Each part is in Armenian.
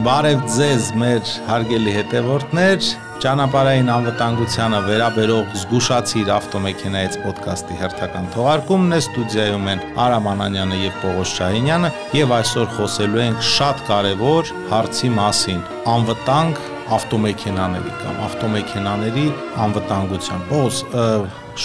Բարև ձեզ, մեր հարգելի հետևորդներ։ Ճանապարհային անվտանգությանը վերաբերող զգուշացիր ավտոմեքենայից ոդկասթի հերթական թողարկումն է ստուդիայում են Արամ Անանյանը եւ Պողոս Շահինյանը եւ այսօր խոսելու ենք շատ կարեւոր հարցի մասին՝ անվտանգ ավտոմեքենաների կամ ավտոմեքենաների անվտանգության։ Պողոս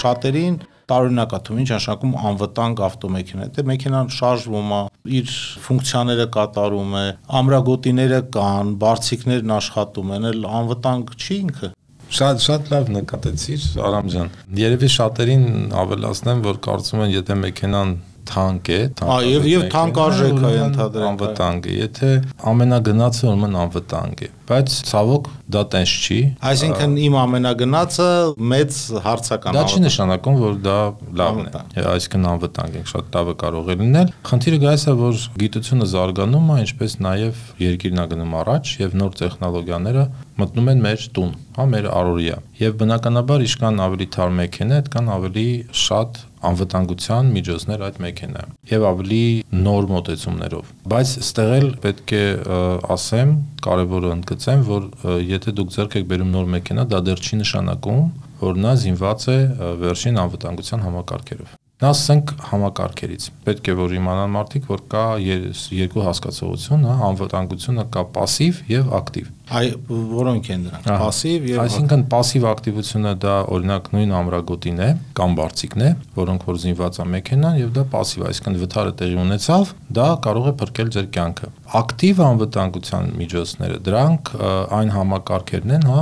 շատերին տարօրինակ է թվում, ինչ նշանակում անվտանգ ավտոմեքենա։ Դե մեքենան շարժվում է, իր ֆունկցիաները կատարում է, ամրագոտիները կան, բարձիկներն աշխատում են, էլ անվտանգ չի ինքը։ Շատ շատ լավ նկատեցիր, Արամ ջան։ Երևի շատերին ավելացնեմ, որ կարծում են, եթե մեքենան թանկ է, թանկ։ Այ եւ թանկ արժեք է ընդհանրապես անվտանգ է, եթե ամենագնացը ուրեմն անվտանգ է բայց ցավոք դա տենց չի այսինքն իմ ամենագնացը մեծ հարցական դա չի նշանակում որ դա լավն է այսինքն անվտանգ է շատ լավը կարող է լինել խնդիրը գայս է որ գիտությունը զարգանում է ինչպես նաև երկիրն է գնում առաջ եւ նոր տեխնոլոգիաները մտնում են մեր տուն հա մեր առօրյա եւ բնականաբար իշքան ավելի թար մեքենա այդքան ավելի շատ անվտանգության միջոցներ այդ մեքենայում եւ ավելի նոր մոտեցումներով բայց ստեղ էլ պետք է ասեմ կարևորը ընդգծեմ, որ եթե դուք ձեռք եք բերում նոր մեքենա, դա դեռ չի նշանակում, որ նա զինված է վերջին անվտանգության համակարգերով։ Նա ասենք համակարգերից։ Պետք է որ իմանան մարդիկ, որ կա երկու հասկացողություն, հա, անվտանգությունը կա пассив եւ ակտիվ։ Այ որոնք են դրանք։ Пассив եւ Այսինքն пассив ակտիվությունը դա օրինակ նույն ամրագոտին է կամ բարձիկն է, որոնք որ զինված է մեքենան եւ դա пассив, այսինքն վթարը տեղի ունեցավ, դա կարող է փրկել ձեր կյանքը։ Ակտիվ անվտանգության միջոցները, դրանք այն համակարգերն են, հա,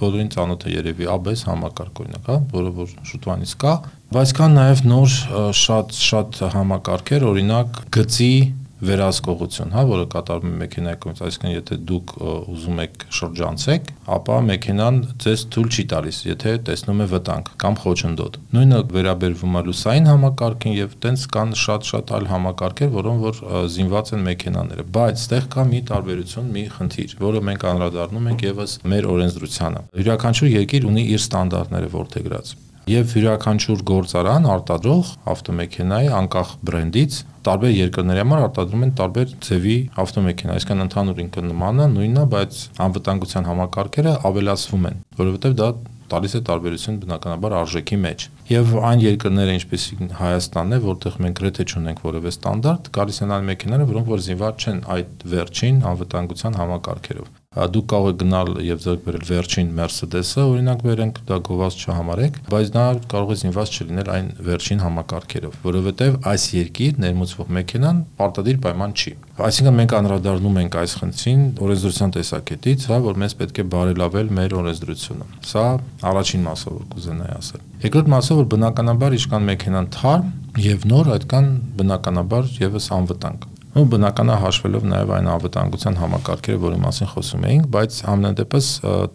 բոլորին ծանոթ է երևի ABS համակարգ օրինակ, հա, որը որ շուտվանից կա, բայց կան նաև նոր շատ շատ համակարգեր, օրինակ գծի վերահսկողություն, հա, որը կատարվում է մեքենայի կողմից, այսինքն եթե դուք ուզում եք շրջանցեք, ապա մեքենան ձեզ թույլ չի տալիս, եթե տեսնում է վտանգ կամ խոչընդոտ։ Նույնը վերաբերվում է լուսային համակարգին եւ տենց կան շատ-շատ այլ համակարգեր, որոնք որ զինված են մեքենաները, բայց այդտեղ կա մի տարբերություն, մի խնդիր, որը մենք անդրադառնում ենք եւս մեր օրենսդրությանը։ Յուրաքանչյուր երկիր ունի իր ստանդարտները որթեգրած եւ յուրաքանչյուր գործարան արտադրող ավտոմեքենայի անկախ բրենդից տարբեր երկրների համար արտադրում են տարբեր ձևի ավտոմեքենա, այսինքն ընդհանուր ինքը նմանն է, նույնն է, բայց անվտանգության համակարգերը ավելացվում են, որովհետեւ դա տալիս է տարբերություն բնականաբար արժեքի մեջ։ Եվ այն երկրները, ինչպես Հայաստանն է, որտեղ մենք գրեթե չունենք որևէ ստանդարտ, գալիս են այն մեքենաները, որոնք որ զինված չեն այդ վերջին անվտանգության համակարգերով դուք կարող եք գնալ եւ ձեռք բերել վերջին Mercedes-ը, օրինակ վերենք, դա գովաց չհամարեք, բայց նա կարող է զինված չլինել այն վերջին համակարգերով, որովհետեւ այս երկիր ներմուծվող մեքենան պարտադիր պայման չի։ Այսինքն մենք անդրադառնում ենք այս խնդրին օրենսդրության տեսակետից, հա, որ մեզ պետք է բարելավել մեր օրենսդրությունը։ Սա առաջին մասը, որ կուզենայի ասել։ Երկրորդ մասը, որ բնականաբար իշքան մեքենան թարմ եւ նոր, այդքան բնականաբար եւս անվտանգ ու բնականա հաշվելով նաև այն անվտանգության համակարգերը, որի մասին խոսում էինք, բայց ամենադեպս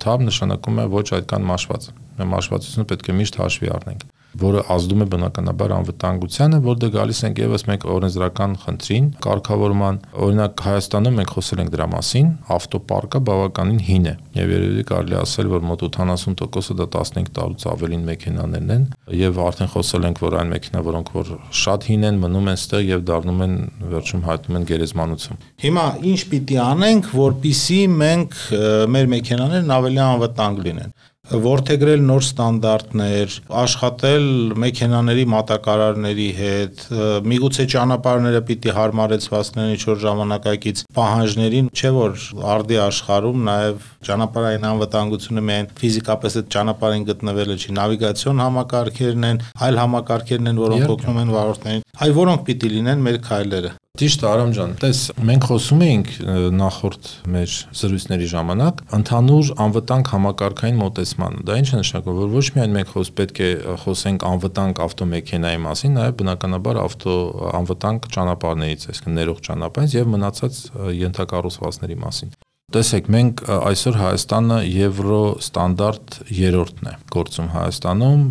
թափ նշանակում է ոչ այդքան մաշված։ մաշվածությունը պետք է միշտ հաշվի առնենք որը ազդում է բնականաբար անվտանգությանը, որտեղ գալիս ենք եւս մեկ օրենսդրական խնդրին, կարգավորման։ Օրինակ Հայաստանում մենք խոսել ենք դրա մասին, ավտոպարկը բավականին հին է եւ երևի կարելի ասել, որ մոտ 80%-ը դա 15 տարուց ավելին մեքենաներն են եւ արդեն խոսել ենք, որ այն մեքենա, որոնք որ շատ հին են, մնում են ստեղ եւ դառնում են վերջում հայտնում են գերեզմանություն։ Հիմա ինչ պիտի անենք, որpիսի մենք մեր մեքենաներն ավելի անվտանգ լինեն ворթեգրել նոր ստանդարտներ, աշխատել մեքենաների մատակարարների հետ, միգուցե ճանապարհները պիտի հարմարեցվածնեն ինչ որ ժամանակակից պահանջներին, չէ որ արդի աշխարհում նաև ճանապարհային անվտանգությունը միայն ֆիզիկապես այդ ճանապարհին գտնվելը չի, նավիգացիոն համակարգերն են, այլ համակարգերն են, որոնք օգնում են վարորդներին, այ որոնք պիտի լինեն մեր քայլերը։ Ճիշտ Արամ ջան, տես մենք խոսում էինք նախորդ մեր զրույցների ժամանակ ընդհանուր անվտանգ համակարգային մոտեցմանը։ Դա ինչ է նշանակում, որ ոչ միայն մենք խոս պետք է խոսենք անվտանգ ավտոմեքենայի մասին, նաև բնականաբար ավտո անվտանգ ճանապարհներից, այսինքն ներող ճանապարհից եւ մնացած ենթակառուցվածքների մասին։ Տեսեք, մենք այսօր Հայաստանը եվրո ստանդարտ երրորդն է գործում Հայաստանում,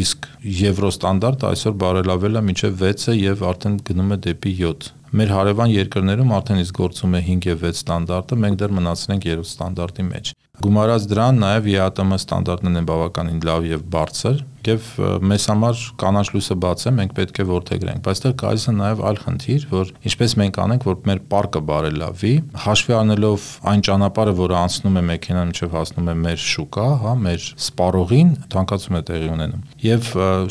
իսկ եվրո ստանդարտը այսօր բարելավել է մինչև 6-ը եւ արդեն գնում է դեպի 7 Մեր հարևան երկրներում արդեն իսկ գործում է 5 եւ 6 ստանդարտը, մենք դեռ մնացել ենք 3 ստանդարտի մեջ։ Գումարած դրան նաև ԵԱՏՄ ստանդարտներն են բավականին լավ եւ բարձր եւ մեզ համար կանաչ լույսը բաց է, մենք պետք է որթեգրենք, բայց այստեղ գալիս է նաեւ այլ խնդիր, որ ինչպես մենք անենք, որ մեր պարկը բարելավի, հաշվի առնելով այն ճանապարհը, որը անցնում է մեքենան, մինչև հասնում է մեր շուկա, հա, մեր սպառողին, թանկացում է տեղի ունենում։ Եվ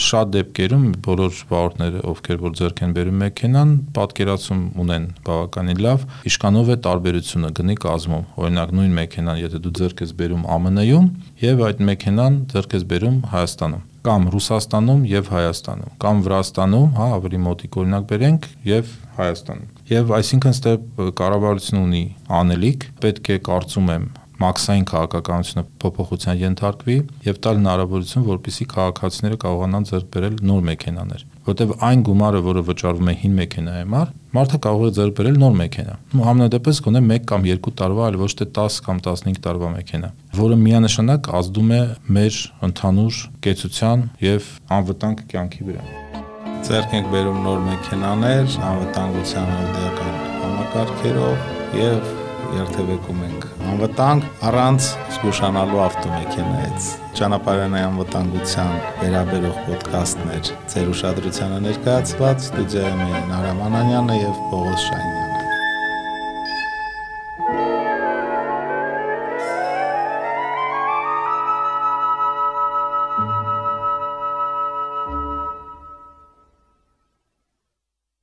շատ դեպքերում բոլոր վարորդները, ովքեր որ ձեռք են բերում մեքենան, պատկերացում ունեն բավականին լավ, իշքանով է տարբերությունը գնի կազմում։ Օրինակ նույն մեքենան, եթե դու ձեռք ես բերում ԱՄՆ-ում եւ այդ մեքենան ձեռք ես բերում Հայաստանում կամ Ռուսաստանում եւ Հայաստանում կամ Վրաստանում, հա, ավելի մոտիկ օրինակ բերենք եւ Հայաստանում։ Եվ այսինքն ստե կառավարությունը ունի անելիք, պետք է կարծում եմ մաքսային քաղաքականությունը փոփոխության ենթարկվի եւ տալ հնարավորություն, որպիսի քաղաքացիները կարողանան ձեռք բերել նոր մեքենաներ, որտեվ այն գումարը, որը վճարվում է հին մեքենայի համար, մարդը կարող է ձեռք բերել նոր մեքենա։ Ու համենայնդեպս գոնե 1 կամ 2 տարվա, այլ ոչ թե 10 կամ 15 տարվա մեքենա, որը միանշանակ ազդում է մեր ընդհանուր կեցության եւ անվտանգ կյանքի վրա։ Ձեռք ենք բերում նոր մեքենաներ, անվտանգության արդիական համակարգերով եւ երթևեկում ենք անվտանգ առանց զգուշանալու ավտոմեքենայից։ Ճանապարհային անվտանգության վերաբերող ոդկասթներ ձեր ուշադրությանը ներկայացված ստուդիայում էին Արամ Անանյանը եւ Պողոս Շանյանը։